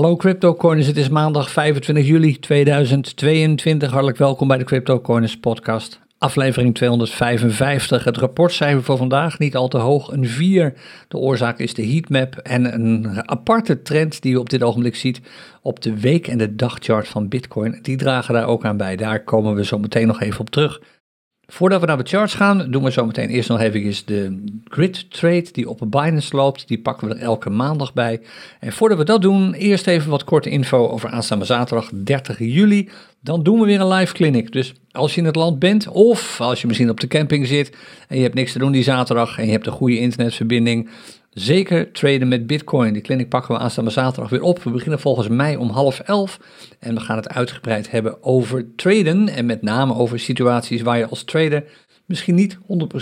Hallo CryptoCoiners, het is maandag 25 juli 2022. Hartelijk welkom bij de CryptoCoiners podcast, aflevering 255. Het rapportcijfer voor vandaag niet al te hoog, een 4. De oorzaak is de heatmap en een aparte trend die je op dit ogenblik ziet op de week- en de dagchart van Bitcoin. Die dragen daar ook aan bij, daar komen we zo meteen nog even op terug. Voordat we naar de charts gaan, doen we zo meteen eerst nog even de grid trade die op Binance loopt. Die pakken we er elke maandag bij. En voordat we dat doen, eerst even wat korte info over aanstaande zaterdag 30 juli. Dan doen we weer een live clinic. Dus als je in het land bent of als je misschien op de camping zit en je hebt niks te doen die zaterdag en je hebt een goede internetverbinding, Zeker traden met Bitcoin. Die clinic pakken we aanstaande zaterdag weer op. We beginnen volgens mij om half elf. En we gaan het uitgebreid hebben over traden. En met name over situaties waar je als trader misschien niet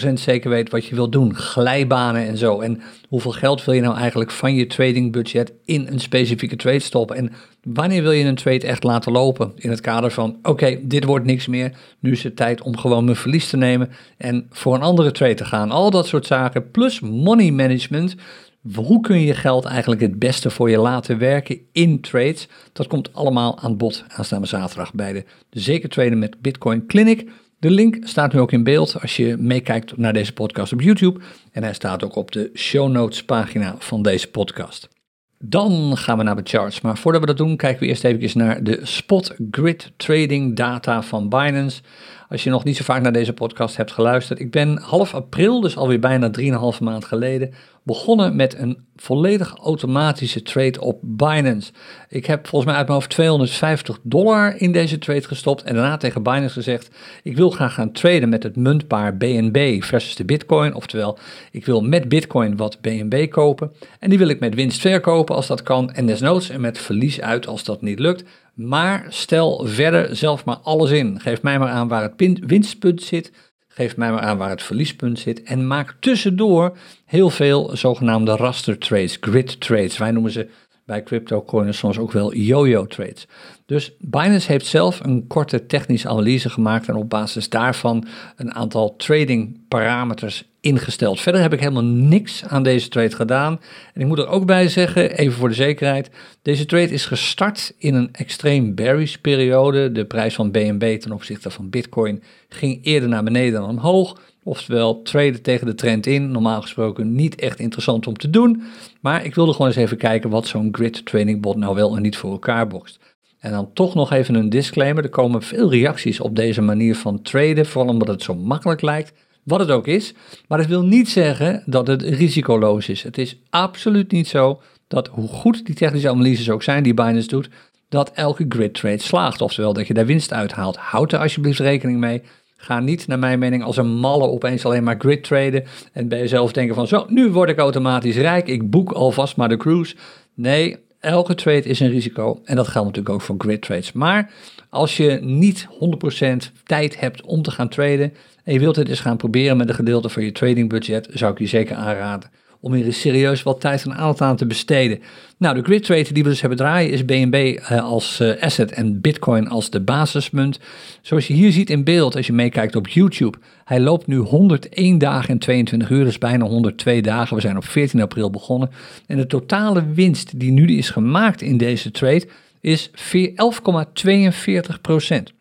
100% zeker weet wat je wilt doen. Glijbanen en zo. En hoeveel geld wil je nou eigenlijk van je tradingbudget in een specifieke trade stoppen? En wanneer wil je een trade echt laten lopen? In het kader van, oké, dit wordt niks meer. Nu is het tijd om gewoon mijn verlies te nemen en voor een andere trade te gaan. Al dat soort zaken. Plus money management. Hoe kun je je geld eigenlijk het beste voor je laten werken in trades? Dat komt allemaal aan bod aanstaande zaterdag bij de Zeker Traden met Bitcoin Clinic. De link staat nu ook in beeld als je meekijkt naar deze podcast op YouTube. En hij staat ook op de show notes pagina van deze podcast. Dan gaan we naar de charts. Maar voordat we dat doen, kijken we eerst even naar de spot grid trading data van Binance. Als je nog niet zo vaak naar deze podcast hebt geluisterd, ik ben half april, dus alweer bijna 3,5 maand geleden, begonnen met een volledig automatische trade op Binance. Ik heb volgens mij uit mijn hoofd 250 dollar in deze trade gestopt en daarna tegen Binance gezegd: ik wil graag gaan traden met het muntpaar BNB versus de Bitcoin. Oftewel, ik wil met Bitcoin wat BNB kopen en die wil ik met winst verkopen als dat kan en desnoods en met verlies uit als dat niet lukt. Maar stel verder zelf maar alles in. Geef mij maar aan waar het winstpunt zit. Geef mij maar aan waar het verliespunt zit. En maak tussendoor heel veel zogenaamde raster trades, grid trades. Wij noemen ze bij CryptoCoiners soms ook wel yo-yo trades. Dus Binance heeft zelf een korte technische analyse gemaakt en op basis daarvan een aantal trading parameters ingesteld. Verder heb ik helemaal niks aan deze trade gedaan. En ik moet er ook bij zeggen, even voor de zekerheid, deze trade is gestart in een extreem bearish periode. De prijs van BNB ten opzichte van Bitcoin ging eerder naar beneden dan omhoog. Oftewel, traden tegen de trend in. Normaal gesproken niet echt interessant om te doen. Maar ik wilde gewoon eens even kijken wat zo'n grid trading bot nou wel en niet voor elkaar bokst. En dan toch nog even een disclaimer. Er komen veel reacties op deze manier van traden. Vooral omdat het zo makkelijk lijkt. Wat het ook is. Maar dat wil niet zeggen dat het risicoloos is. Het is absoluut niet zo dat hoe goed die technische analyses ook zijn die Binance doet, dat elke grid trade slaagt. Oftewel dat je daar winst uithaalt. Houd er alsjeblieft rekening mee. Ga niet, naar mijn mening, als een malle opeens alleen maar grid traden. En bij jezelf denken van zo, nu word ik automatisch rijk. Ik boek alvast maar de cruise. Nee, elke trade is een risico. En dat geldt natuurlijk ook voor grid trades. Maar als je niet 100% tijd hebt om te gaan traden. En je wilt het eens gaan proberen met een gedeelte van je tradingbudget. Zou ik je zeker aanraden om hier serieus wat tijd en aandacht aan te besteden. Nou, de grid trade die we dus hebben draaien is BNB eh, als uh, asset en Bitcoin als de basismunt. Zoals je hier ziet in beeld, als je meekijkt op YouTube, hij loopt nu 101 dagen en 22 uur, dus bijna 102 dagen. We zijn op 14 april begonnen. En de totale winst die nu is gemaakt in deze trade is 11,42 procent.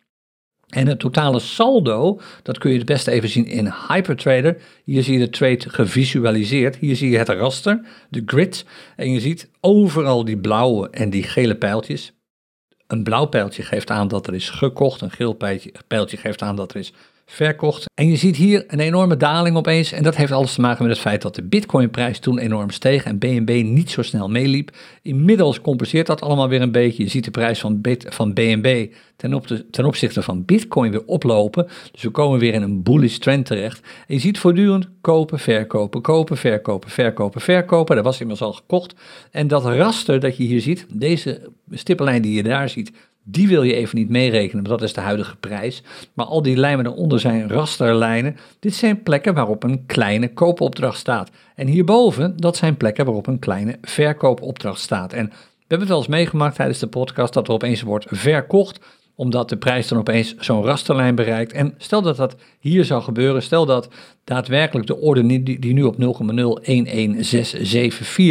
En het totale saldo, dat kun je het beste even zien in Hypertrader. Hier zie je de trade gevisualiseerd. Hier zie je het raster, de grid. En je ziet overal die blauwe en die gele pijltjes. Een blauw pijltje geeft aan dat er is gekocht. Een geel pijltje, pijltje geeft aan dat er is verkocht. En je ziet hier een enorme daling opeens. En dat heeft alles te maken met het feit dat de Bitcoinprijs toen enorm steeg en BNB niet zo snel meeliep. Inmiddels compenseert dat allemaal weer een beetje. Je ziet de prijs van, van BNB ten, op de, ten opzichte van Bitcoin weer oplopen. Dus we komen weer in een bullish trend terecht. En je ziet voortdurend kopen, verkopen, kopen, verkopen, verkopen, verkopen. Dat was immers al gekocht. En dat raster dat je hier ziet, deze stippellijn die je daar ziet, die wil je even niet meerekenen, want dat is de huidige prijs. Maar al die lijnen eronder zijn rasterlijnen. Dit zijn plekken waarop een kleine koopopdracht staat. En hierboven, dat zijn plekken waarop een kleine verkoopopdracht staat. En we hebben het wel eens meegemaakt tijdens de podcast dat er opeens wordt verkocht omdat de prijs dan opeens zo'n rasterlijn bereikt. En stel dat dat hier zou gebeuren, stel dat daadwerkelijk de orde die, die nu op 0,011674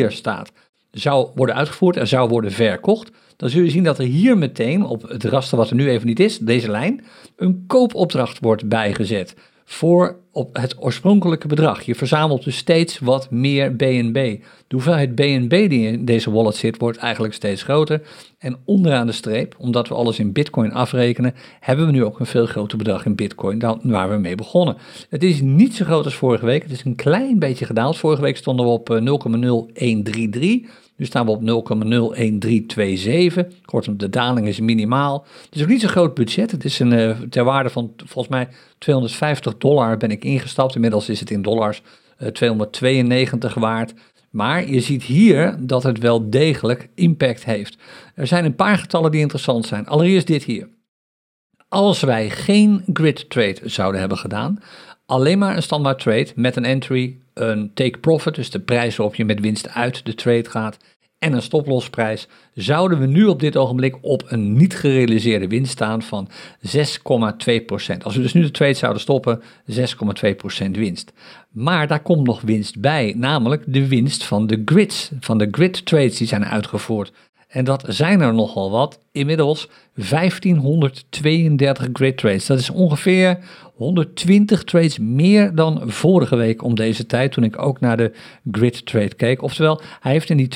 staat, zou worden uitgevoerd en zou worden verkocht, dan zul je zien dat er hier meteen op het raster wat er nu even niet is, deze lijn, een koopopdracht wordt bijgezet voor op het oorspronkelijke bedrag. Je verzamelt dus steeds wat meer BNB. De hoeveelheid BNB die in deze wallet zit, wordt eigenlijk steeds groter. En onderaan de streep, omdat we alles in Bitcoin afrekenen, hebben we nu ook een veel groter bedrag in Bitcoin dan waar we mee begonnen. Het is niet zo groot als vorige week. Het is een klein beetje gedaald. Vorige week stonden we op 0,0133. Eh, nu staan we op 0,01327. Kortom, de daling is minimaal. Het is ook niet zo'n groot budget. Het is een, uh, ter waarde van volgens mij 250 dollar ben ik ingestapt. Inmiddels is het in dollars uh, eh, 292 waard. Maar je ziet hier dat het wel degelijk impact heeft. Er zijn een paar getallen die interessant zijn. Allereerst dit hier. Als wij geen grid trade zouden hebben gedaan, alleen maar een standaard trade met een entry, een take profit, dus de prijs waarop je met winst uit de trade gaat, en een stoplosprijs, zouden we nu op dit ogenblik op een niet gerealiseerde winst staan van 6,2%. Als we dus nu de trade zouden stoppen, 6,2% winst. Maar daar komt nog winst bij, namelijk de winst van de grids, van de grid trades die zijn uitgevoerd. En dat zijn er nogal wat. Inmiddels 1532 grid trades. Dat is ongeveer 120 trades meer dan vorige week om deze tijd, toen ik ook naar de grid trade keek. Oftewel, hij heeft in die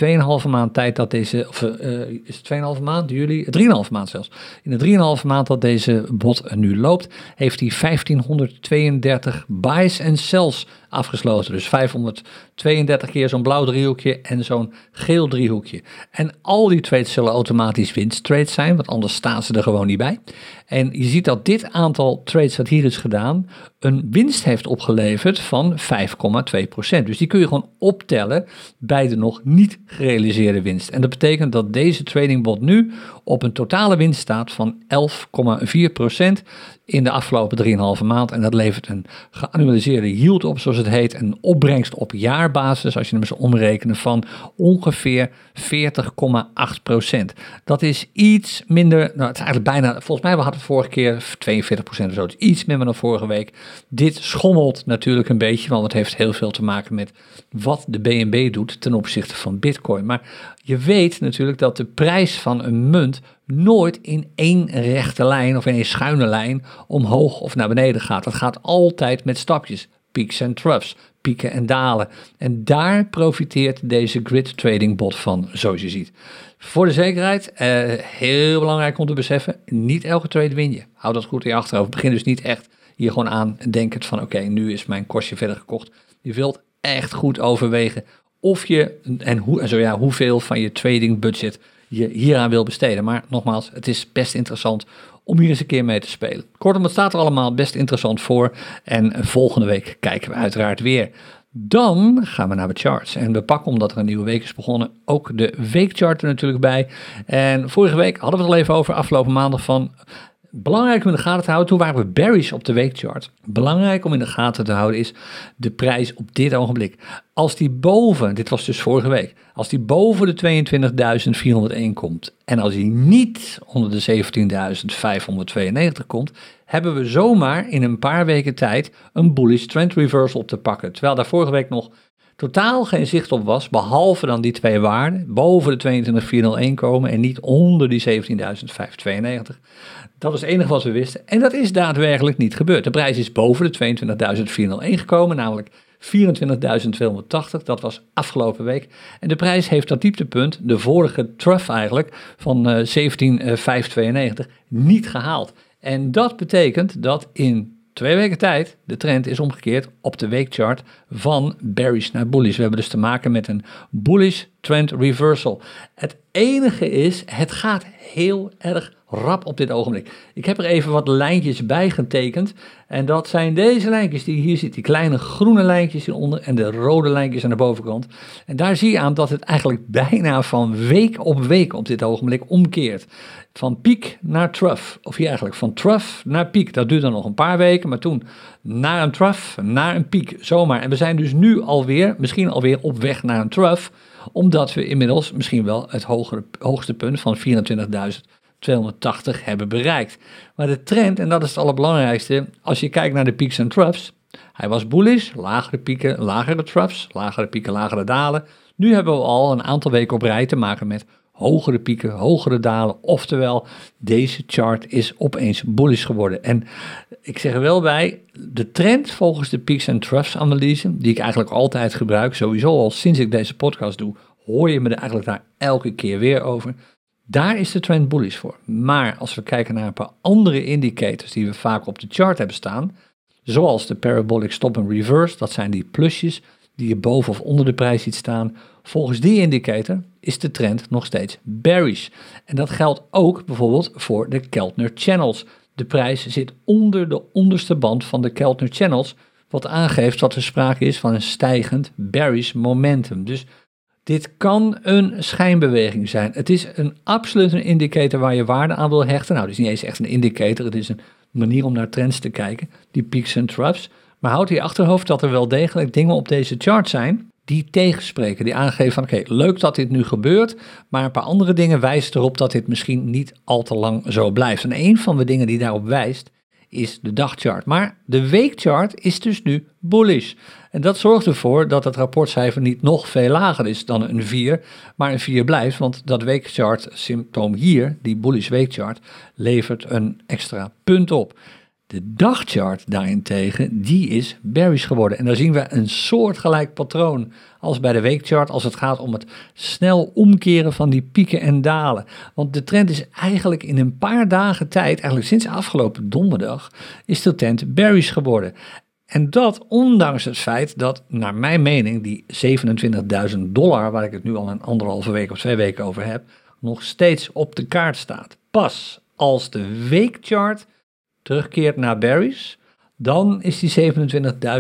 2,5 maand tijd dat deze, of uh, is het 2,5 maand, juli, 3,5 maand zelfs. In de 3,5 maand dat deze bot nu loopt, heeft hij 1532 buys en sells afgesloten. Dus 532 keer zo'n blauw driehoekje en zo'n geel driehoekje. En al die trades zullen automatisch winsttrades zijn, want anders staan ze er gewoon niet bij. En je ziet dat dit aantal trades dat hier is gedaan, een winst heeft opgeleverd van 5,2%. Dus die kun je gewoon optellen bij de nog niet gerealiseerde winst. En dat betekent dat deze tradingbot nu op een totale winst staat van 11,4% in de afgelopen 3,5 maand. En dat levert een geannualiseerde yield op, zoals het heet, een opbrengst op jaarbasis, als je hem eens omrekenen, van ongeveer 40,8%. Dat is iets minder, nou het is eigenlijk bijna, volgens mij we hadden het vorige keer 42% of zo, iets minder dan vorige week. Dit schommelt natuurlijk een beetje, want het heeft heel veel te maken met wat de BNB doet ten opzichte van Bitcoin. Maar je weet natuurlijk dat de prijs van een munt nooit in één rechte lijn of in een schuine lijn omhoog of naar beneden gaat. Dat gaat altijd met stapjes, peaks en troughs, pieken en dalen. En daar profiteert deze grid trading bot van, zoals je ziet. Voor de zekerheid, eh, heel belangrijk om te beseffen, niet elke trade win je. Hou dat goed in je achterhoofd. Begin dus niet echt hier gewoon aan denkend van oké, nu is mijn kostje verder gekocht. Je wilt echt goed overwegen of je en, hoe, en zo ja, hoeveel van je trading budget je hieraan wil besteden. Maar nogmaals, het is best interessant om hier eens een keer mee te spelen. Kortom, het staat er allemaal best interessant voor. En volgende week kijken we uiteraard weer. Dan gaan we naar de charts. En we pakken, omdat er een nieuwe week is begonnen, ook de weekchart er natuurlijk bij. En vorige week hadden we het al even over, afgelopen maandag, van Belangrijk om in de gaten te houden, toen waren we berries op de weekchart. Belangrijk om in de gaten te houden is de prijs op dit ogenblik. Als die boven, dit was dus vorige week, als die boven de 22.401 komt en als die niet onder de 17.592 komt, hebben we zomaar in een paar weken tijd een bullish trend reversal te pakken. Terwijl daar vorige week nog totaal geen zicht op was, behalve dan die twee waarden, boven de 22.401 komen en niet onder die 17.592. Dat was het enige wat we wisten. En dat is daadwerkelijk niet gebeurd. De prijs is boven de 22.401 gekomen, namelijk 24.280. Dat was afgelopen week. En de prijs heeft dat dieptepunt, de vorige trough eigenlijk, van 17.592, eh, niet gehaald. En dat betekent dat in twee weken tijd de trend is omgekeerd op de weekchart van bearish naar bullish. We hebben dus te maken met een bullish trend reversal. Het enige is, het gaat heel erg rap op dit ogenblik. Ik heb er even wat lijntjes bij getekend. En dat zijn deze lijntjes die hier zitten. Die kleine groene lijntjes hieronder en de rode lijntjes aan de bovenkant. En daar zie je aan dat het eigenlijk bijna van week op week op dit ogenblik omkeert. Van piek naar trough. Of hier eigenlijk van trough naar piek. Dat duurt dan nog een paar weken. Maar toen naar een trough, naar een piek. Zomaar. En we zijn dus nu alweer, misschien alweer op weg naar een trough. Omdat we inmiddels misschien wel het hogere, hoogste punt van 24.000 280 hebben bereikt. Maar de trend, en dat is het allerbelangrijkste, als je kijkt naar de peaks en troughs, Hij was bullish, lagere pieken, lagere troughs, lagere pieken, lagere dalen. Nu hebben we al een aantal weken op rij te maken met hogere pieken, hogere dalen. Oftewel, deze chart is opeens bullish geworden. En ik zeg er wel bij, de trend volgens de peaks en troughs analyse, die ik eigenlijk altijd gebruik, sowieso al sinds ik deze podcast doe, hoor je me er eigenlijk daar elke keer weer over. Daar is de trend bullish voor. Maar als we kijken naar een paar andere indicators die we vaak op de chart hebben staan, zoals de parabolic stop and reverse, dat zijn die plusjes die je boven of onder de prijs ziet staan. Volgens die indicator is de trend nog steeds bearish. En dat geldt ook bijvoorbeeld voor de Keltner channels. De prijs zit onder de onderste band van de Keltner channels, wat aangeeft dat er sprake is van een stijgend bearish momentum. Dus dit kan een schijnbeweging zijn. Het is een absoluut een indicator waar je waarde aan wil hechten. Nou, het is niet eens echt een indicator, het is een manier om naar trends te kijken, die peaks en troughs. Maar houd in achterhoofd dat er wel degelijk dingen op deze chart zijn die tegenspreken, die aangeven van oké, leuk dat dit nu gebeurt, maar een paar andere dingen wijzen erop dat dit misschien niet al te lang zo blijft. En een van de dingen die daarop wijst is de dagchart. Maar de weekchart is dus nu bullish. En dat zorgt ervoor dat het rapportcijfer niet nog veel lager is dan een 4, maar een 4 blijft, want dat weekchart symptoom hier, die bullish weekchart, levert een extra punt op. De dagchart daarentegen, die is bearish geworden. En daar zien we een soortgelijk patroon als bij de weekchart als het gaat om het snel omkeren van die pieken en dalen. Want de trend is eigenlijk in een paar dagen tijd, eigenlijk sinds afgelopen donderdag, is de trend bearish geworden. En dat ondanks het feit dat, naar mijn mening, die 27.000 dollar, waar ik het nu al een anderhalve week of twee weken over heb, nog steeds op de kaart staat. Pas als de weekchart terugkeert naar Barry's, dan is die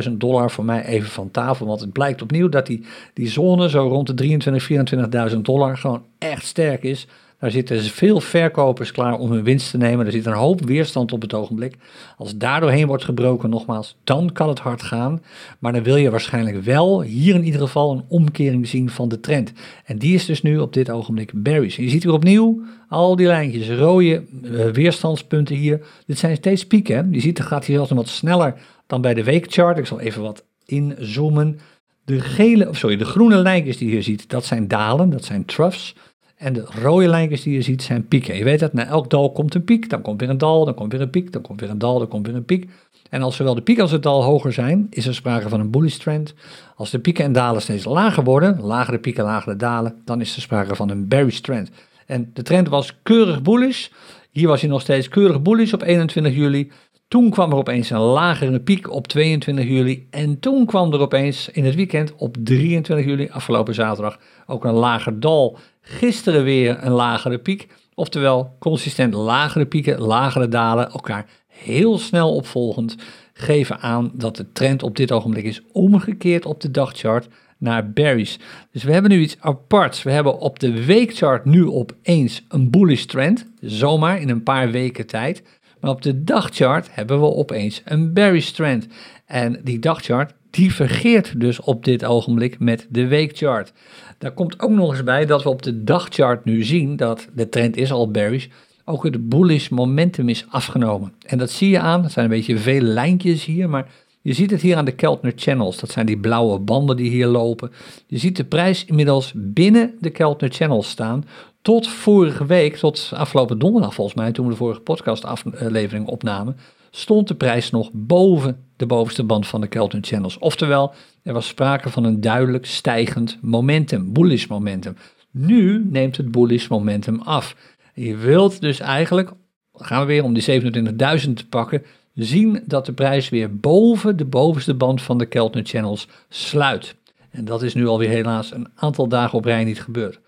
27.000 dollar voor mij even van tafel. Want het blijkt opnieuw dat die, die zone zo rond de 23, 24.000 dollar gewoon echt sterk is. Daar zitten veel verkopers klaar om hun winst te nemen. Er zit een hoop weerstand op het ogenblik. Als daar doorheen wordt gebroken, nogmaals, dan kan het hard gaan. Maar dan wil je waarschijnlijk wel hier in ieder geval een omkering zien van de trend. En die is dus nu op dit ogenblik bearish. Je ziet hier opnieuw al die lijntjes, rode uh, weerstandspunten hier. Dit zijn steeds pieken. Je ziet, het gaat hier zelfs wat sneller dan bij de weekchart. Ik zal even wat inzoomen. De, gele, of sorry, de groene lijntjes die je hier ziet, dat zijn dalen, dat zijn troughs. En de rode lijntjes die je ziet zijn pieken. Je weet dat na elk dal komt een piek, dan komt weer een dal, dan komt weer een piek, dan komt weer een dal, dan komt weer een piek. En als zowel de piek als het dal hoger zijn, is er sprake van een bullish trend. Als de pieken en dalen steeds lager worden, lagere pieken, lagere dalen, dan is er sprake van een bearish trend. En de trend was keurig bullish. Hier was hij nog steeds keurig bullish op 21 juli. Toen kwam er opeens een lagere piek op 22 juli. En toen kwam er opeens in het weekend op 23 juli, afgelopen zaterdag, ook een lager dal. Gisteren weer een lagere piek. Oftewel, consistent lagere pieken, lagere dalen, elkaar heel snel opvolgend, geven aan dat de trend op dit ogenblik is omgekeerd op de dagchart naar berries. Dus we hebben nu iets aparts. We hebben op de weekchart nu opeens een bullish trend, zomaar in een paar weken tijd. Maar op de dagchart hebben we opeens een bearish trend. En die dagchart divergeert dus op dit ogenblik met de weekchart. Daar komt ook nog eens bij dat we op de dagchart nu zien dat de trend is al bearish, ook het bullish momentum is afgenomen. En dat zie je aan, dat zijn een beetje veel lijntjes hier, maar je ziet het hier aan de Keltner Channels. Dat zijn die blauwe banden die hier lopen. Je ziet de prijs inmiddels binnen de Keltner Channels staan. Tot vorige week, tot afgelopen donderdag volgens mij, toen we de vorige podcastaflevering opnamen, stond de prijs nog boven de bovenste band van de Keltner Channels. Oftewel, er was sprake van een duidelijk stijgend momentum, bullish momentum. Nu neemt het bullish momentum af. Je wilt dus eigenlijk, gaan we weer om die 27.000 te pakken, zien dat de prijs weer boven de bovenste band van de Keltner Channels sluit. En dat is nu alweer helaas een aantal dagen op rij niet gebeurd.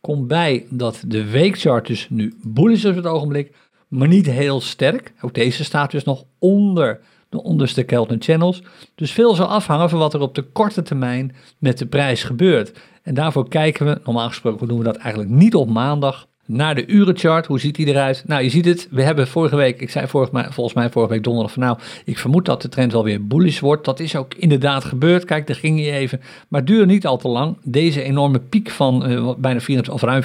Komt bij dat de weekchart dus nu bullish is op het ogenblik, maar niet heel sterk. Ook deze staat dus nog onder de onderste Keltner Channels. Dus veel zal afhangen van wat er op de korte termijn met de prijs gebeurt. En daarvoor kijken we, normaal gesproken doen we dat eigenlijk niet op maandag, naar de urenchart. Hoe ziet die eruit? Nou, je ziet het. We hebben vorige week, ik zei vorige, volgens mij vorige week donderdag van nou, ik vermoed dat de trend wel weer bullish wordt. Dat is ook inderdaad gebeurd. Kijk, daar ging hij even. Maar duurde niet al te lang. Deze enorme piek van uh, bijna 24, of ruim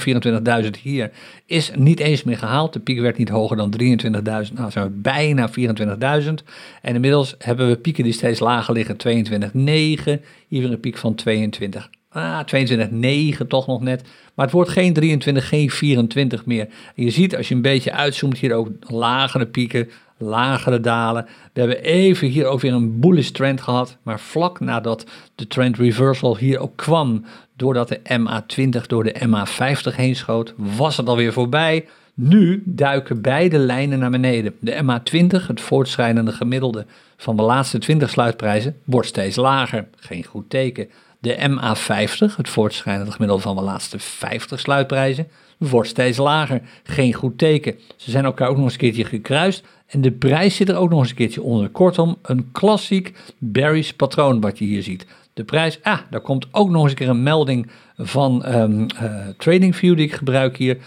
24.000 hier is niet eens meer gehaald. De piek werd niet hoger dan 23.000. Nou, zijn we bijna 24.000. En inmiddels hebben we pieken die steeds lager liggen. 22,9. Hier weer een piek van 22. Ah, 22,9 toch nog net. Maar het wordt geen 23, geen 24 meer. Je ziet als je een beetje uitzoomt hier ook lagere pieken, lagere dalen. We hebben even hier ook weer een bullish trend gehad. Maar vlak nadat de trend reversal hier ook kwam, doordat de MA20 door de MA50 heen schoot, was het alweer voorbij. Nu duiken beide lijnen naar beneden. De MA20, het voortschrijdende gemiddelde van de laatste 20 sluitprijzen, wordt steeds lager. Geen goed teken. De MA50, het voortschrijdende gemiddelde van de laatste 50 sluitprijzen, wordt steeds lager. Geen goed teken. Ze zijn elkaar ook nog eens een keertje gekruist en de prijs zit er ook nog eens een keertje onder. Kortom, een klassiek bearish patroon wat je hier ziet. De prijs, ah, daar komt ook nog eens een keer een melding van um, uh, TradingView die ik gebruik hier.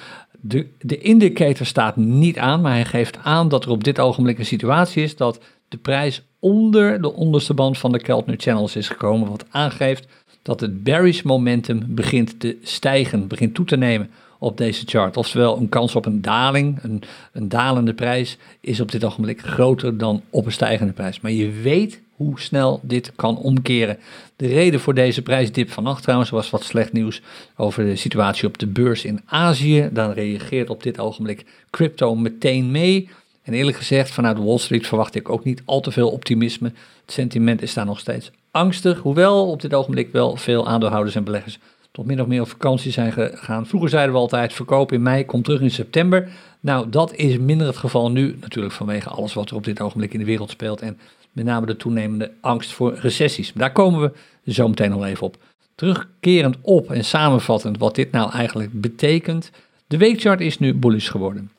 De, de indicator staat niet aan, maar hij geeft aan dat er op dit ogenblik een situatie is dat de prijs onder de onderste band van de Keltner Channels is gekomen, wat aangeeft dat het bearish momentum begint te stijgen, begint toe te nemen op deze chart. Oftewel, een kans op een daling, een, een dalende prijs, is op dit ogenblik groter dan op een stijgende prijs. Maar je weet hoe snel dit kan omkeren. De reden voor deze prijsdip vannacht trouwens was wat slecht nieuws over de situatie op de beurs in Azië. Dan reageert op dit ogenblik crypto meteen mee. En eerlijk gezegd, vanuit Wall Street verwacht ik ook niet al te veel optimisme. Het sentiment is daar nog steeds angstig, hoewel op dit ogenblik wel veel aandeelhouders en beleggers tot min of meer op vakantie zijn gegaan. Vroeger zeiden we altijd, verkoop in mei, komt terug in september. Nou, dat is minder het geval nu, natuurlijk vanwege alles wat er op dit ogenblik in de wereld speelt en met name de toenemende angst voor recessies. Daar komen we zo meteen nog even op. Terugkerend op en samenvattend wat dit nou eigenlijk betekent. De weekchart is nu bullish geworden.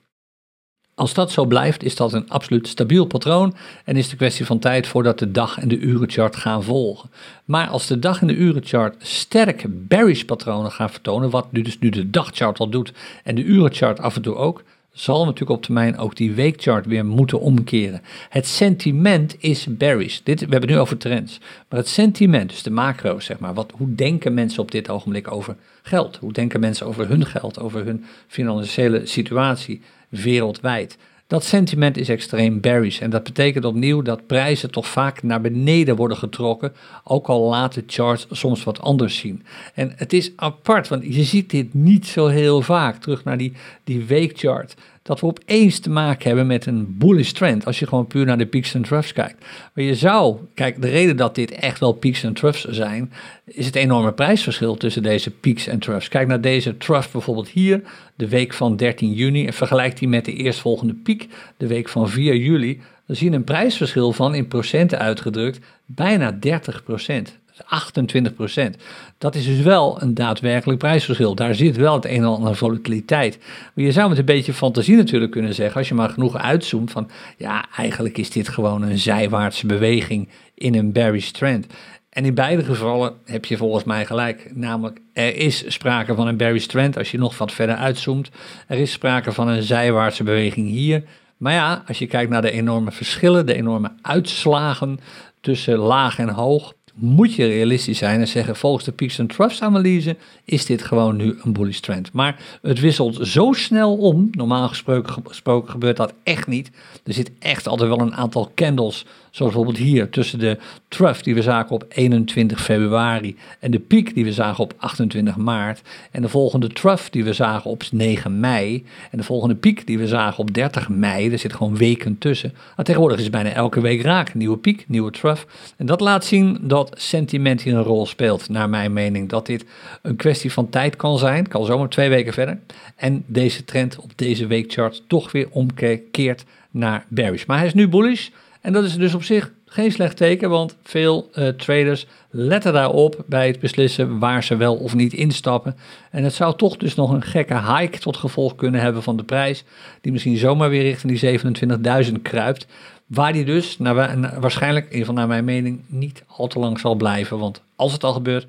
Als dat zo blijft, is dat een absoluut stabiel patroon en is de kwestie van tijd voordat de dag- en de urenchart gaan volgen. Maar als de dag- en de urenchart sterk bearish patronen gaan vertonen, wat nu dus nu de dagchart al doet en de urenchart af en toe ook, zal natuurlijk op termijn ook die weekchart weer moeten omkeren. Het sentiment is bearish. Dit, we hebben het nu over trends. Maar het sentiment, dus de macro's, zeg maar. Wat, hoe denken mensen op dit ogenblik over geld? Hoe denken mensen over hun geld, over hun financiële situatie? Wereldwijd. Dat sentiment is extreem bearish en dat betekent opnieuw dat prijzen toch vaak naar beneden worden getrokken, ook al laten charts soms wat anders zien. En het is apart, want je ziet dit niet zo heel vaak, terug naar die, die weekchart dat we opeens te maken hebben met een bullish trend. Als je gewoon puur naar de peaks en troughs kijkt. Maar je zou, kijk, de reden dat dit echt wel peaks en troughs zijn, is het enorme prijsverschil tussen deze peaks en troughs. Kijk naar deze trough bijvoorbeeld hier, de week van 13 juni, en vergelijk die met de eerstvolgende piek, de week van 4 juli. Dan zie je een prijsverschil van in procenten uitgedrukt bijna 30 procent. 28 procent. Dat is dus wel een daadwerkelijk prijsverschil. Daar zit wel het een en ander volatiliteit. Maar je zou met een beetje fantasie natuurlijk kunnen zeggen, als je maar genoeg uitzoomt van, ja, eigenlijk is dit gewoon een zijwaartse beweging in een bearish trend. En in beide gevallen heb je volgens mij gelijk. Namelijk, er is sprake van een bearish trend als je nog wat verder uitzoomt. Er is sprake van een zijwaartse beweging hier. Maar ja, als je kijkt naar de enorme verschillen, de enorme uitslagen tussen laag en hoog, moet je realistisch zijn en zeggen, volgens de Peaks and Troughs analyse is dit gewoon nu een bullish trend. Maar het wisselt zo snel om, normaal gesproken, gesproken gebeurt dat echt niet. Er zit echt altijd wel een aantal candles Zoals bijvoorbeeld hier tussen de trough die we zagen op 21 februari en de piek die we zagen op 28 maart. En de volgende trough die we zagen op 9 mei. En de volgende piek die we zagen op 30 mei. Er zit gewoon weken tussen. Maar tegenwoordig is het bijna elke week raak. Nieuwe piek, nieuwe trough. En dat laat zien dat sentiment hier een rol speelt, naar mijn mening. Dat dit een kwestie van tijd kan zijn. Kan zomaar twee weken verder. En deze trend op deze weekchart toch weer omkeert naar bearish. Maar hij is nu bullish. En dat is dus op zich geen slecht teken, want veel uh, traders letten daarop bij het beslissen waar ze wel of niet instappen. En het zou toch dus nog een gekke hike tot gevolg kunnen hebben van de prijs, die misschien zomaar weer richting die 27.000 kruipt. Waar die dus naar, waarschijnlijk, in van naar mijn mening, niet al te lang zal blijven. Want als het al gebeurt,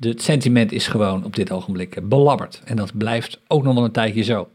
het sentiment is gewoon op dit ogenblik belabberd. En dat blijft ook nog wel een tijdje zo.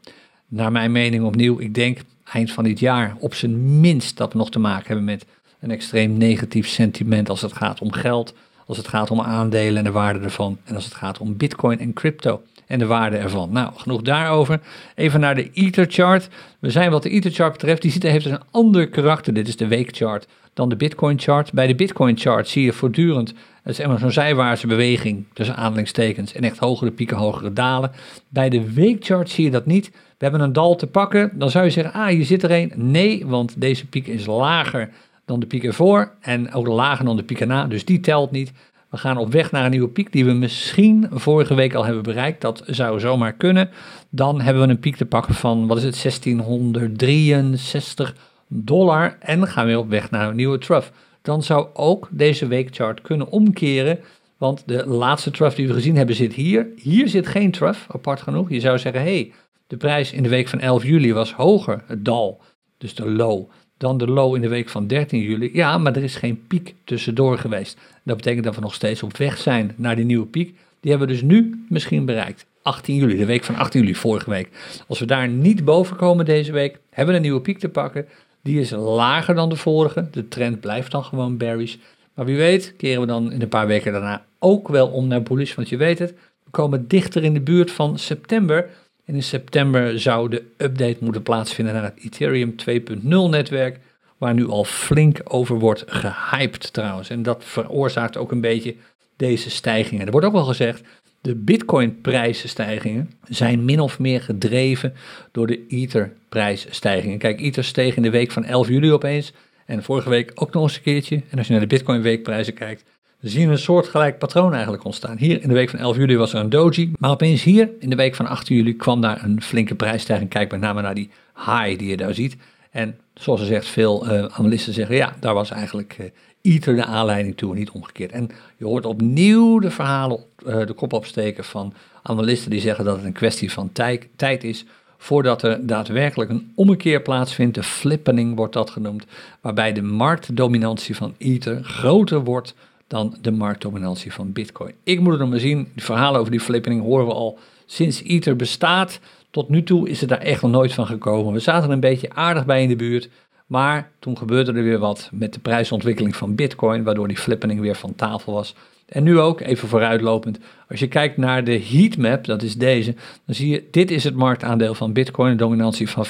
Naar mijn mening opnieuw, ik denk eind van dit jaar op zijn minst dat we nog te maken hebben met een extreem negatief sentiment als het gaat om geld, als het gaat om aandelen en de waarde ervan en als het gaat om bitcoin en crypto en de waarde ervan. Nou, genoeg daarover. Even naar de Ether chart. We zijn wat de Ether chart betreft, die ziet, heeft een ander karakter. Dit is de weekchart dan de Bitcoin chart. Bij de Bitcoin chart zie je voortdurend, het is zo'n zijwaartse beweging tussen aanhalingstekens en echt hogere pieken, hogere dalen. Bij de weekchart zie je dat niet. We hebben een dal te pakken, dan zou je zeggen, ah, hier zit er een. Nee, want deze piek is lager dan de piek ervoor en ook lager dan de piek erna, dus die telt niet. We gaan op weg naar een nieuwe piek die we misschien vorige week al hebben bereikt. Dat zou zomaar kunnen. Dan hebben we een piek te pakken van, wat is het, 1663 dollar. En gaan we op weg naar een nieuwe trough. Dan zou ook deze weekchart kunnen omkeren. Want de laatste trough die we gezien hebben zit hier. Hier zit geen trough, apart genoeg. Je zou zeggen, hé, hey, de prijs in de week van 11 juli was hoger, het dal, dus de low, dan de low in de week van 13 juli. Ja, maar er is geen piek tussendoor geweest. Dat betekent dat we nog steeds op weg zijn naar die nieuwe piek. Die hebben we dus nu misschien bereikt. 18 juli, de week van 18 juli, vorige week. Als we daar niet boven komen deze week, hebben we een nieuwe piek te pakken. Die is lager dan de vorige. De trend blijft dan gewoon bearish. Maar wie weet keren we dan in een paar weken daarna ook wel om naar bullish. Want je weet het, we komen dichter in de buurt van september. En in september zou de update moeten plaatsvinden naar het Ethereum 2.0 netwerk, waar nu al flink over wordt gehyped trouwens. En dat veroorzaakt ook een beetje deze stijgingen. Er wordt ook wel gezegd, de bitcoin prijsstijgingen zijn min of meer gedreven door de ether prijsstijgingen. Kijk, ether steeg in de week van 11 juli opeens en vorige week ook nog eens een keertje. En als je naar de bitcoin weekprijzen kijkt, zien we een soortgelijk patroon eigenlijk ontstaan. Hier in de week van 11 juli was er een doji, maar opeens hier in de week van 18 juli kwam daar een flinke prijsstijging. Kijk met name naar die high die je daar ziet. En zoals ze zegt, veel uh, analisten zeggen ja, daar was eigenlijk uh, Ether de aanleiding toe en niet omgekeerd. En je hoort opnieuw de verhalen uh, de kop opsteken van analisten die zeggen dat het een kwestie van tijd, tijd is voordat er daadwerkelijk een ommekeer plaatsvindt. De flippening wordt dat genoemd, waarbij de marktdominantie van Ether groter wordt dan de marktdominantie van Bitcoin. Ik moet het nog maar zien. De verhalen over die flippening horen we al sinds Ether bestaat. Tot nu toe is het daar echt nog nooit van gekomen. We zaten er een beetje aardig bij in de buurt. Maar toen gebeurde er weer wat met de prijsontwikkeling van Bitcoin, waardoor die flippening weer van tafel was. En nu ook, even vooruitlopend, als je kijkt naar de heatmap, dat is deze, dan zie je, dit is het marktaandeel van Bitcoin, een dominantie van 40%.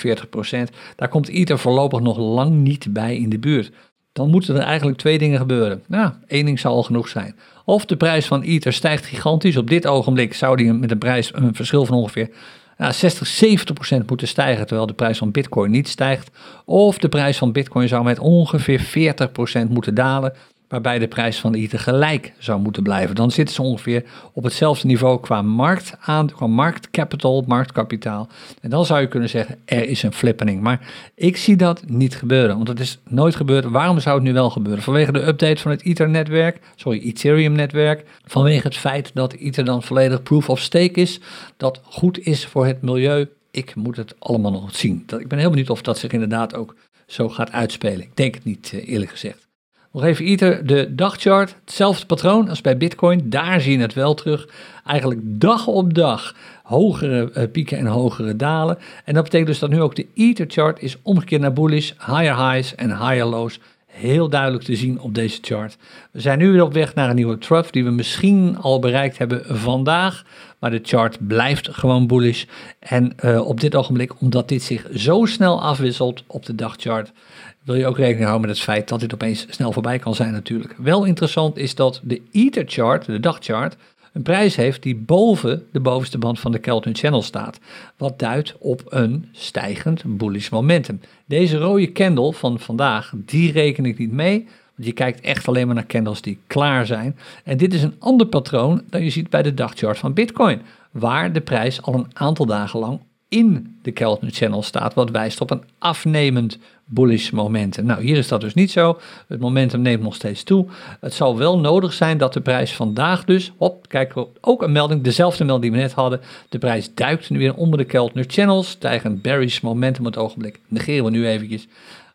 Daar komt Ether voorlopig nog lang niet bij in de buurt dan moeten er eigenlijk twee dingen gebeuren. Nou, één ding zal al genoeg zijn. Of de prijs van Ether stijgt gigantisch. Op dit ogenblik zou die met een prijs een verschil van ongeveer nou, 60, 70 procent moeten stijgen, terwijl de prijs van Bitcoin niet stijgt. Of de prijs van Bitcoin zou met ongeveer 40 procent moeten dalen, waarbij de prijs van Ether gelijk zou moeten blijven. Dan zitten ze ongeveer op hetzelfde niveau qua markt aan, qua marktcapital, marktkapitaal. En dan zou je kunnen zeggen, er is een flippening. Maar ik zie dat niet gebeuren, want het is nooit gebeurd. Waarom zou het nu wel gebeuren? Vanwege de update van het Ether-netwerk, sorry, Ethereum-netwerk. Vanwege het feit dat Ether dan volledig proof of stake is, dat goed is voor het milieu. Ik moet het allemaal nog zien. Ik ben heel benieuwd of dat zich inderdaad ook zo gaat uitspelen. Ik denk het niet, eh, eerlijk gezegd. Nog even Ether, de dagchart, hetzelfde patroon als bij Bitcoin. Daar zie je het wel terug. Eigenlijk dag op dag hogere uh, pieken en hogere dalen. En dat betekent dus dat nu ook de Ether chart is omgekeerd naar bullish, higher highs en higher lows. Heel duidelijk te zien op deze chart. We zijn nu weer op weg naar een nieuwe trough die we misschien al bereikt hebben vandaag. Maar de chart blijft gewoon bullish. En uh, op dit ogenblik, omdat dit zich zo snel afwisselt op de dagchart, wil je ook rekening houden met het feit dat dit opeens snel voorbij kan zijn natuurlijk. Wel interessant is dat de Ether chart, de dagchart, een prijs heeft die boven de bovenste band van de Kelton Channel staat. Wat duidt op een stijgend bullish momentum. Deze rode candle van vandaag, die reken ik niet mee. Want je kijkt echt alleen maar naar candles die klaar zijn. En dit is een ander patroon dan je ziet bij de dagchart van Bitcoin. Waar de prijs al een aantal dagen lang in de Keltner Channel staat, wat wijst op een afnemend bullish momentum. Nou, hier is dat dus niet zo. Het momentum neemt nog steeds toe. Het zal wel nodig zijn dat de prijs vandaag dus, op, kijken we ook een melding, dezelfde melding die we net hadden. De prijs duikt nu weer onder de Keltner Channels, stijgend bearish momentum op het ogenblik. Negeren we nu eventjes.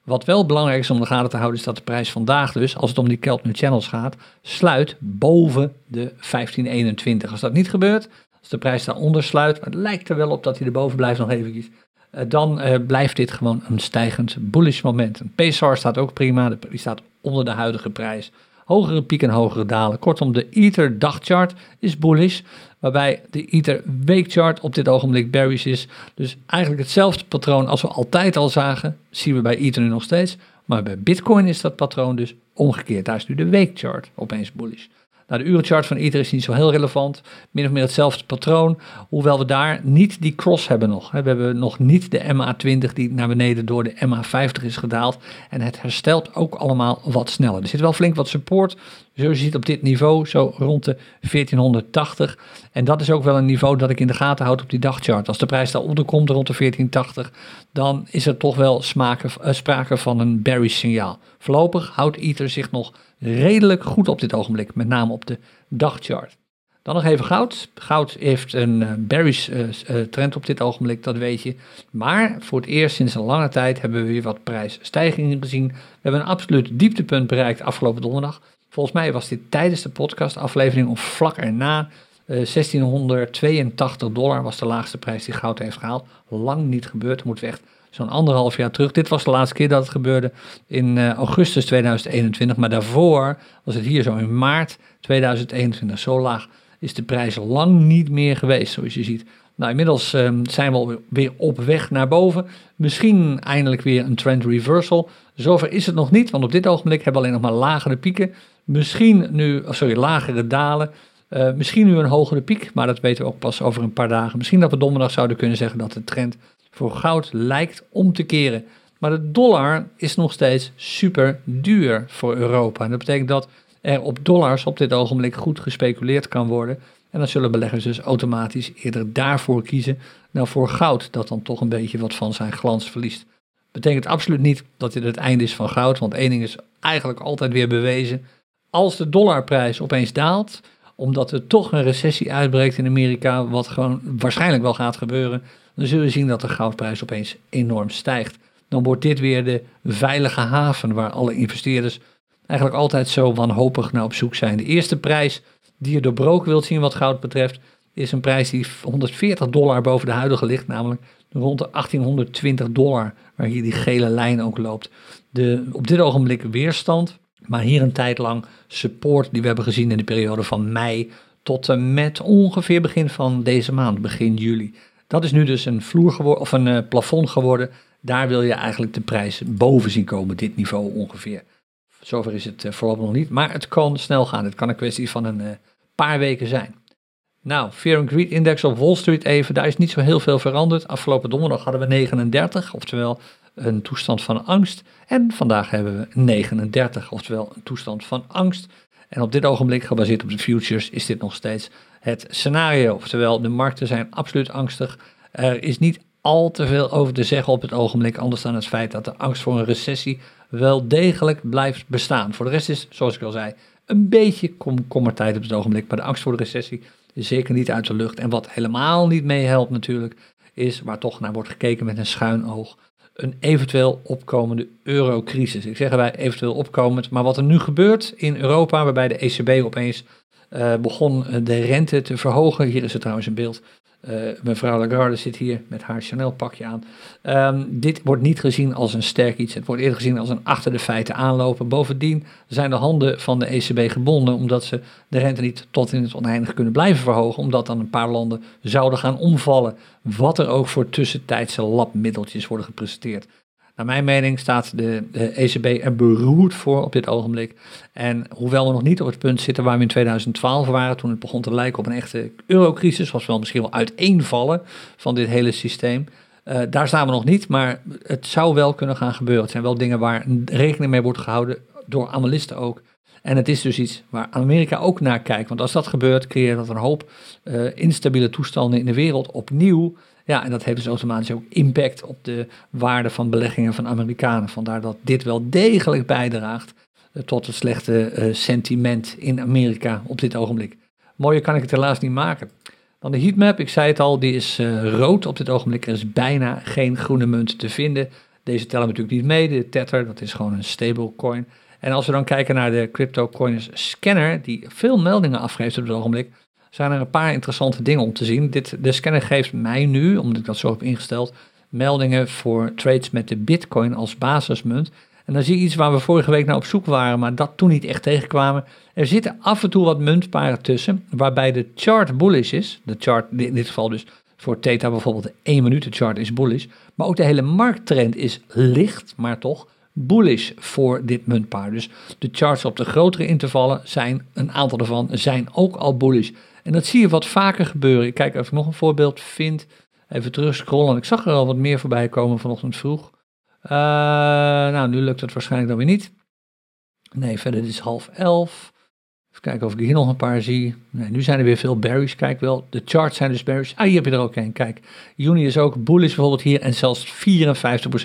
Wat wel belangrijk is om de gaten te houden, is dat de prijs vandaag dus, als het om die Keltner Channels gaat, sluit boven de 1521. Als dat niet gebeurt, als de prijs daaronder sluit, maar het lijkt er wel op dat hij erboven blijft nog eventjes, eh, dan uh, blijft dit gewoon een stijgend bullish moment. Een PSAR staat ook prima, die staat onder de huidige prijs. Hogere pieken en hogere dalen. Kortom, de Ether dagchart is bullish, waarbij de Ether weekchart op dit ogenblik bearish is. Dus eigenlijk hetzelfde patroon als we altijd al zagen, zien we bij Ether nu nog steeds. Maar bij Bitcoin is dat patroon dus omgekeerd. Daar is nu de weekchart opeens bullish. Nou, de urenchart van Ether is niet zo heel relevant. Min of meer hetzelfde patroon. Hoewel we daar niet die cross hebben nog. We hebben nog niet de MA20 die naar beneden door de MA50 is gedaald. En het herstelt ook allemaal wat sneller. Er zit wel flink wat support. Zoals je ziet op dit niveau, zo rond de 1480. En dat is ook wel een niveau dat ik in de gaten houd op die dagchart. Als de prijs daaronder komt rond de 1480, dan is er toch wel uh, sprake van een bearish signaal. Voorlopig houdt Ether zich nog redelijk goed op dit ogenblik, met name op de dagchart. Dan nog even goud. Goud heeft een uh, bearish uh, trend op dit ogenblik, dat weet je. Maar voor het eerst sinds een lange tijd hebben we weer wat prijsstijgingen gezien. We hebben een absoluut dieptepunt bereikt afgelopen donderdag. Volgens mij was dit tijdens de podcastaflevering of vlak erna. 1682 dollar was de laagste prijs die goud heeft gehaald. Lang niet gebeurd. Dat moeten echt zo'n anderhalf jaar terug. Dit was de laatste keer dat het gebeurde in uh, augustus 2021. Maar daarvoor was het hier zo in maart 2021. Zo laag is de prijs lang niet meer geweest, zoals je ziet. Nou, inmiddels um, zijn we weer op weg naar boven. Misschien eindelijk weer een trend reversal. Zover is het nog niet, want op dit ogenblik hebben we alleen nog maar lagere pieken. Misschien nu, sorry, lagere dalen. Uh, misschien nu een hogere piek, maar dat weten we ook pas over een paar dagen. Misschien dat we donderdag zouden kunnen zeggen dat de trend voor goud lijkt om te keren. Maar de dollar is nog steeds super duur voor Europa. En dat betekent dat er op dollars op dit ogenblik goed gespeculeerd kan worden. En dan zullen beleggers dus automatisch eerder daarvoor kiezen dan voor goud, dat dan toch een beetje wat van zijn glans verliest. Betekent absoluut niet dat dit het einde is van goud, want één ding is eigenlijk altijd weer bewezen. Als de dollarprijs opeens daalt, omdat er toch een recessie uitbreekt in Amerika, wat gewoon waarschijnlijk wel gaat gebeuren, dan zullen we zien dat de goudprijs opeens enorm stijgt. Dan wordt dit weer de veilige haven waar alle investeerders eigenlijk altijd zo wanhopig naar op zoek zijn. De eerste prijs die je doorbroken wilt zien wat goud betreft, is een prijs die 140 dollar boven de huidige ligt, namelijk rond de 1820 dollar, waar hier die gele lijn ook loopt. De op dit ogenblik weerstand, maar hier een tijd lang support die we hebben gezien in de periode van mei tot en met ongeveer begin van deze maand, begin juli. Dat is nu dus een vloer geworden, of een uh, plafond geworden. Daar wil je eigenlijk de prijs boven zien komen, dit niveau ongeveer. Zover is het uh, voorlopig nog niet, maar het kan snel gaan. Het kan een kwestie van een uh, paar weken zijn. Nou, Fear and Greed Index op Wall Street even, daar is niet zo heel veel veranderd. Afgelopen donderdag hadden we 39, oftewel een toestand van angst. En vandaag hebben we 39, oftewel een toestand van angst. En op dit ogenblik, gebaseerd op de futures, is dit nog steeds het scenario. Oftewel, de markten zijn absoluut angstig. Er is niet al te veel over te zeggen op het ogenblik, anders dan het feit dat de angst voor een recessie wel degelijk blijft bestaan. Voor de rest is, zoals ik al zei, een beetje komkommertijd op het ogenblik, maar de angst voor de recessie is zeker niet uit de lucht. En wat helemaal niet meehelpt natuurlijk, is waar toch naar wordt gekeken met een schuin oog, een eventueel opkomende eurocrisis. Ik zeg erbij eventueel opkomend, maar wat er nu gebeurt in Europa, waarbij de ECB opeens uh, begon de rente te verhogen. Hier is het trouwens een beeld. Uh, mevrouw Lagarde zit hier met haar Chanel pakje aan. Um, dit wordt niet gezien als een sterk iets. Het wordt eerder gezien als een achter de feiten aanlopen. Bovendien zijn de handen van de ECB gebonden omdat ze de rente niet tot in het oneindige kunnen blijven verhogen. Omdat dan een paar landen zouden gaan omvallen. Wat er ook voor tussentijdse labmiddeltjes worden gepresenteerd. Naar mijn mening staat de, ECB er beroerd voor op dit ogenblik. En hoewel we nog niet op het punt zitten waar we in 2012 waren, toen het begon te lijken op een echte eurocrisis, zoals wel misschien wel uiteenvallen van dit hele systeem. Uh, daar staan we nog niet, maar het zou wel kunnen gaan gebeuren. Het zijn wel dingen waar rekening mee wordt gehouden door analisten ook. En het is dus iets waar Amerika ook naar kijkt. Want als dat gebeurt, creëert dat een hoop uh, instabiele toestanden in de wereld opnieuw. Ja, en dat heeft dus automatisch ook impact op de waarde van beleggingen van Amerikanen. Vandaar dat dit wel degelijk bijdraagt uh, tot het slechte uh, sentiment in Amerika op dit ogenblik. Mooier kan ik het helaas niet maken. Dan de heatmap, ik zei het al, die is uh, rood op dit ogenblik. Er is bijna geen groene munt te vinden. Deze tellen natuurlijk niet mee. De Tether, dat is gewoon een stablecoin. En als we dan kijken naar de CryptoCoins scanner, die veel meldingen afgeeft op het ogenblik, zijn er een paar interessante dingen om te zien. Dit, de scanner geeft mij nu, omdat ik dat zo heb ingesteld, meldingen voor trades met de Bitcoin als basismunt. En dan zie je iets waar we vorige week naar op zoek waren, maar dat toen niet echt tegenkwamen. Er zitten af en toe wat muntparen tussen, waarbij de chart bullish is. De chart, in dit geval dus voor Theta bijvoorbeeld de 1 minuten chart is bullish. Maar ook de hele markttrend is licht, maar toch bullish voor dit muntpaar. Dus de charts op de grotere intervallen zijn, een aantal daarvan, zijn ook al bullish. En dat zie je wat vaker gebeuren. Ik kijk ik nog een voorbeeld vind. Even terug scrollen. Ik zag er al wat meer voorbij komen vanochtend vroeg. Uh, nou, nu lukt het waarschijnlijk dan weer niet. Nee, verder is half elf. Even kijken of ik hier nog een paar zie. Nee, nu zijn er weer veel berries. Kijk wel, de charts zijn dus berries. Ah, hier heb je er ook een. Kijk, Juni is ook bullish bijvoorbeeld hier. En zelfs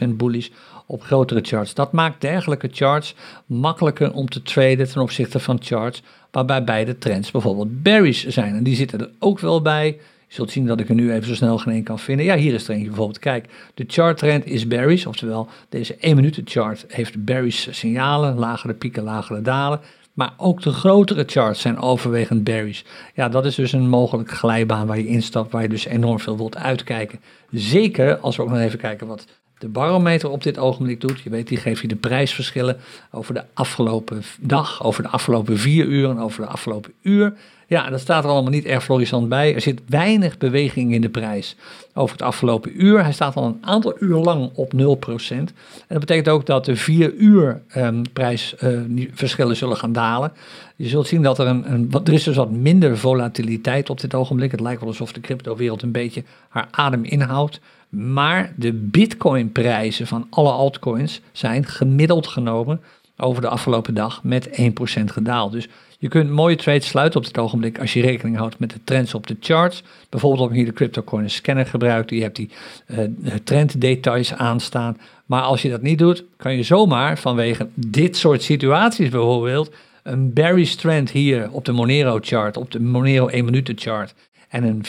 54% bullish op grotere charts. Dat maakt dergelijke charts makkelijker om te traden ten opzichte van charts waarbij beide trends bijvoorbeeld berries zijn. En die zitten er ook wel bij. Je zult zien dat ik er nu even zo snel geen één kan vinden. Ja, hier is er eentje bijvoorbeeld. Kijk, de chart trend is berries, oftewel deze 1 minuten chart heeft berries signalen, lagere pieken, lagere dalen. Maar ook de grotere charts zijn overwegend berries. Ja, dat is dus een mogelijke glijbaan waar je instapt, waar je dus enorm veel wilt uitkijken. Zeker als we ook nog even kijken wat de barometer op dit ogenblik doet. Je weet, die geeft je de prijsverschillen over de afgelopen dag, over de afgelopen vier uur en over de afgelopen uur. Ja, dat staat er allemaal niet erg florissant bij. Er zit weinig beweging in de prijs over het afgelopen uur. Hij staat al een aantal uur lang op 0%. En dat betekent ook dat de 4 uur um, prijsverschillen zullen gaan dalen. Je zult zien dat er een, een er is dus wat minder volatiliteit op dit ogenblik. Het lijkt wel alsof de cryptowereld een beetje haar adem inhoudt. Maar de bitcoin-prijzen van alle altcoins zijn gemiddeld genomen over de afgelopen dag met 1% gedaald. Dus je kunt mooie trades sluiten op dit ogenblik als je rekening houdt met de trends op de charts. Bijvoorbeeld je hier de CryptoCoin scanner gebruikt, je hebt die uh, trenddetails aanstaan. Maar als je dat niet doet, kan je zomaar vanwege dit soort situaties bijvoorbeeld een bearish trend hier op de Monero chart, op de Monero 1 minuten chart en een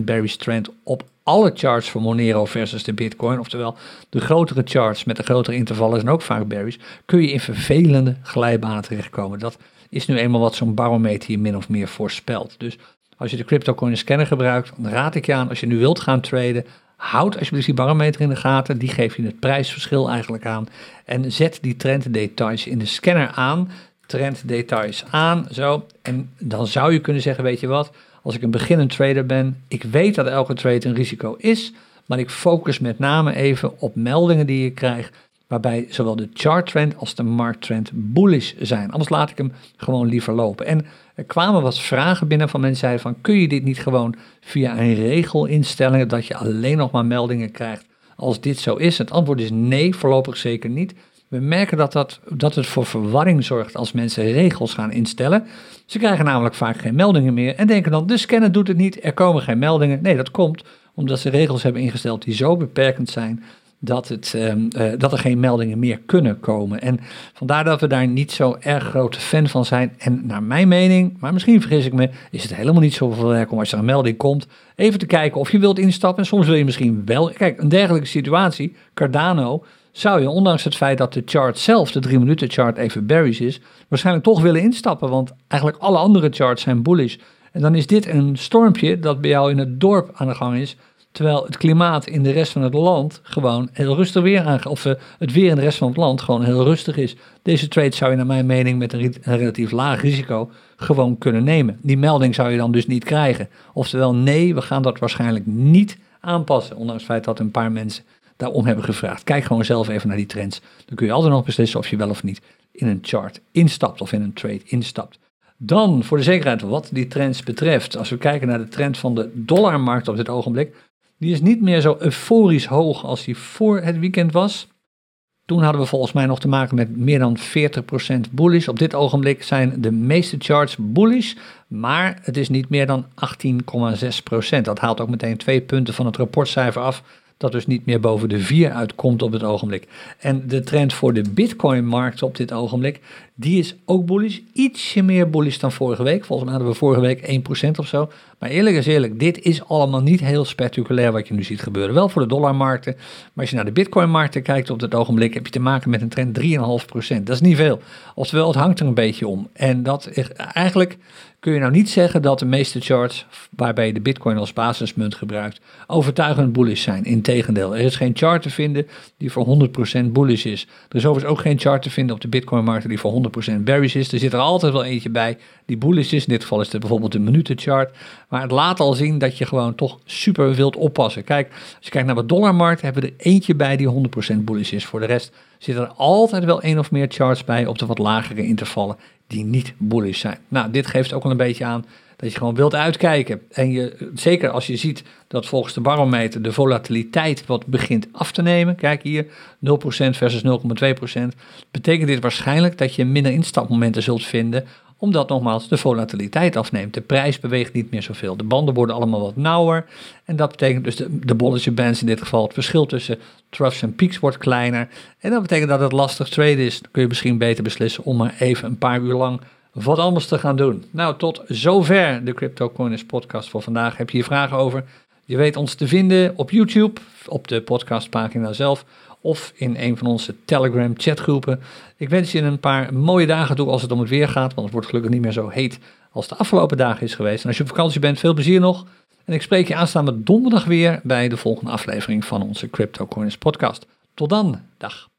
44% bearish trend op alle charts van Monero versus de Bitcoin, oftewel de grotere charts met de grotere intervallen zijn ook vaak bearish, kun je in vervelende glijbanen terechtkomen. Dat is nu eenmaal wat zo'n barometer hier min of meer voorspelt. Dus als je de CryptoCoin scanner gebruikt, dan raad ik je aan, als je nu wilt gaan traden, houd alsjeblieft die barometer in de gaten. Die geeft je het prijsverschil eigenlijk aan. En zet die trenddetails in de scanner aan. Trenddetails aan, zo. En dan zou je kunnen zeggen, weet je wat, als ik een beginnend trader ben, ik weet dat elke trade een risico is, maar ik focus met name even op meldingen die ik krijg waarbij zowel de charttrend als de markttrend bullish zijn. Anders laat ik hem gewoon liever lopen. En er kwamen wat vragen binnen van mensen zeiden van kun je dit niet gewoon via een regel instellen dat je alleen nog maar meldingen krijgt als dit zo is? Het antwoord is nee, voorlopig zeker niet. We merken dat, dat, dat het voor verwarring zorgt als mensen regels gaan instellen. Ze krijgen namelijk vaak geen meldingen meer en denken dan de scanner doet het niet, er komen geen meldingen. Nee, dat komt omdat ze regels hebben ingesteld die zo beperkend zijn dat, het, ehm, eh, dat er geen meldingen meer kunnen komen. En vandaar dat we daar niet zo erg grote fan van zijn. En naar mijn mening, maar misschien vergis ik me, is het helemaal niet zoveel werk om als er een melding komt, even te kijken of je wilt instappen. En soms wil je misschien wel. Kijk, een dergelijke situatie, Cardano, zou je, ondanks het feit dat de chart zelf, de 3 minuten chart, even bearish is, waarschijnlijk toch willen instappen. Want eigenlijk alle andere charts zijn bullish. En dan is dit een stormpje dat bij jou in het dorp aan de gang is Terwijl het klimaat in de rest van het land gewoon heel rustig weer aangaat. Of uh, het weer in de rest van het land gewoon heel rustig is. Deze trade zou je naar mijn mening met een, een, relatief laag risico gewoon kunnen nemen. Die melding zou je dan dus niet krijgen. Oftewel nee, we gaan dat waarschijnlijk niet aanpassen. Ondanks het feit dat een paar mensen daarom hebben gevraagd. Kijk gewoon zelf even naar die trends. Dan kun je altijd nog beslissen of je wel of niet in een chart instapt of in een trade instapt. Dan voor de zekerheid wat die trends betreft. Als we kijken naar de trend van de dollarmarkt op dit ogenblik die is niet meer zo euforisch hoog als die voor het weekend was. Toen hadden we volgens mij nog te maken met meer dan 40% bullish. Op dit ogenblik zijn de meeste charts bullish, maar het is niet meer dan 18,6%. Dat haalt ook meteen twee punten van het rapportcijfer af, dat dus niet meer boven de 4 uitkomt op het ogenblik. En de trend voor de Bitcoin-markt op dit ogenblik, Die is ook bullish. Ietsje meer bullish dan vorige week. Volgens mij hadden we vorige week 1% of zo. Maar eerlijk is eerlijk, dit is allemaal niet heel spectaculair wat je nu ziet gebeuren. Wel voor de dollarmarkten. Maar als je naar de bitcoinmarkten kijkt op dit ogenblik, heb je te maken met een trend 3,5%. Dat is niet veel. Oftewel, het hangt er een beetje om. En dat eigenlijk kun je nou niet zeggen dat de meeste charts waarbij je de bitcoin als basismunt gebruikt, overtuigend bullish zijn. Integendeel, er is geen chart te vinden die voor 100% bullish is. Er is overigens ook geen chart te vinden op de bitcoinmarkt die voor 100% bearish is. Er zit er altijd wel eentje bij die bullish is. In dit geval is het bijvoorbeeld de minutenchart. Maar het laat al zien dat je gewoon toch super wilt oppassen. Kijk, als je kijkt naar de dollarmarkt, hebben we er eentje bij die 100% bullish is. Voor de rest zitten er altijd wel één of meer charts bij op de wat lagere intervallen die niet bullish zijn. Nou, dit geeft ook wel een beetje aan dat je gewoon wilt uitkijken. En je, zeker als je ziet dat volgens de barometer de volatiliteit wat begint af te nemen. Kijk hier, 0% versus 0,2%. Betekent dit waarschijnlijk dat je minder instapmomenten zult vinden omdat nogmaals de volatiliteit afneemt. De prijs beweegt niet meer zoveel. De banden worden allemaal wat nauwer. En dat betekent dus de, de Bollinger Bands in dit geval. Het verschil tussen troughs en peaks wordt kleiner. En dat betekent dat het lastig traden is. Dan kun je misschien beter beslissen om maar even een paar uur lang wat anders te gaan doen. Nou, tot zover de Crypto Coiners podcast voor vandaag. Heb je hier vragen over? Je weet ons te vinden op YouTube, op de podcastpagina zelf of in een van onze Telegram chatgroepen. Ik wens je een paar mooie dagen toe als het om het weer gaat, want het wordt gelukkig niet meer zo heet als de afgelopen dagen is geweest. En als je op vakantie bent, veel plezier nog. En ik spreek je aanstaande donderdag weer bij de volgende aflevering van onze CryptoCoins podcast. Tot dan, dag.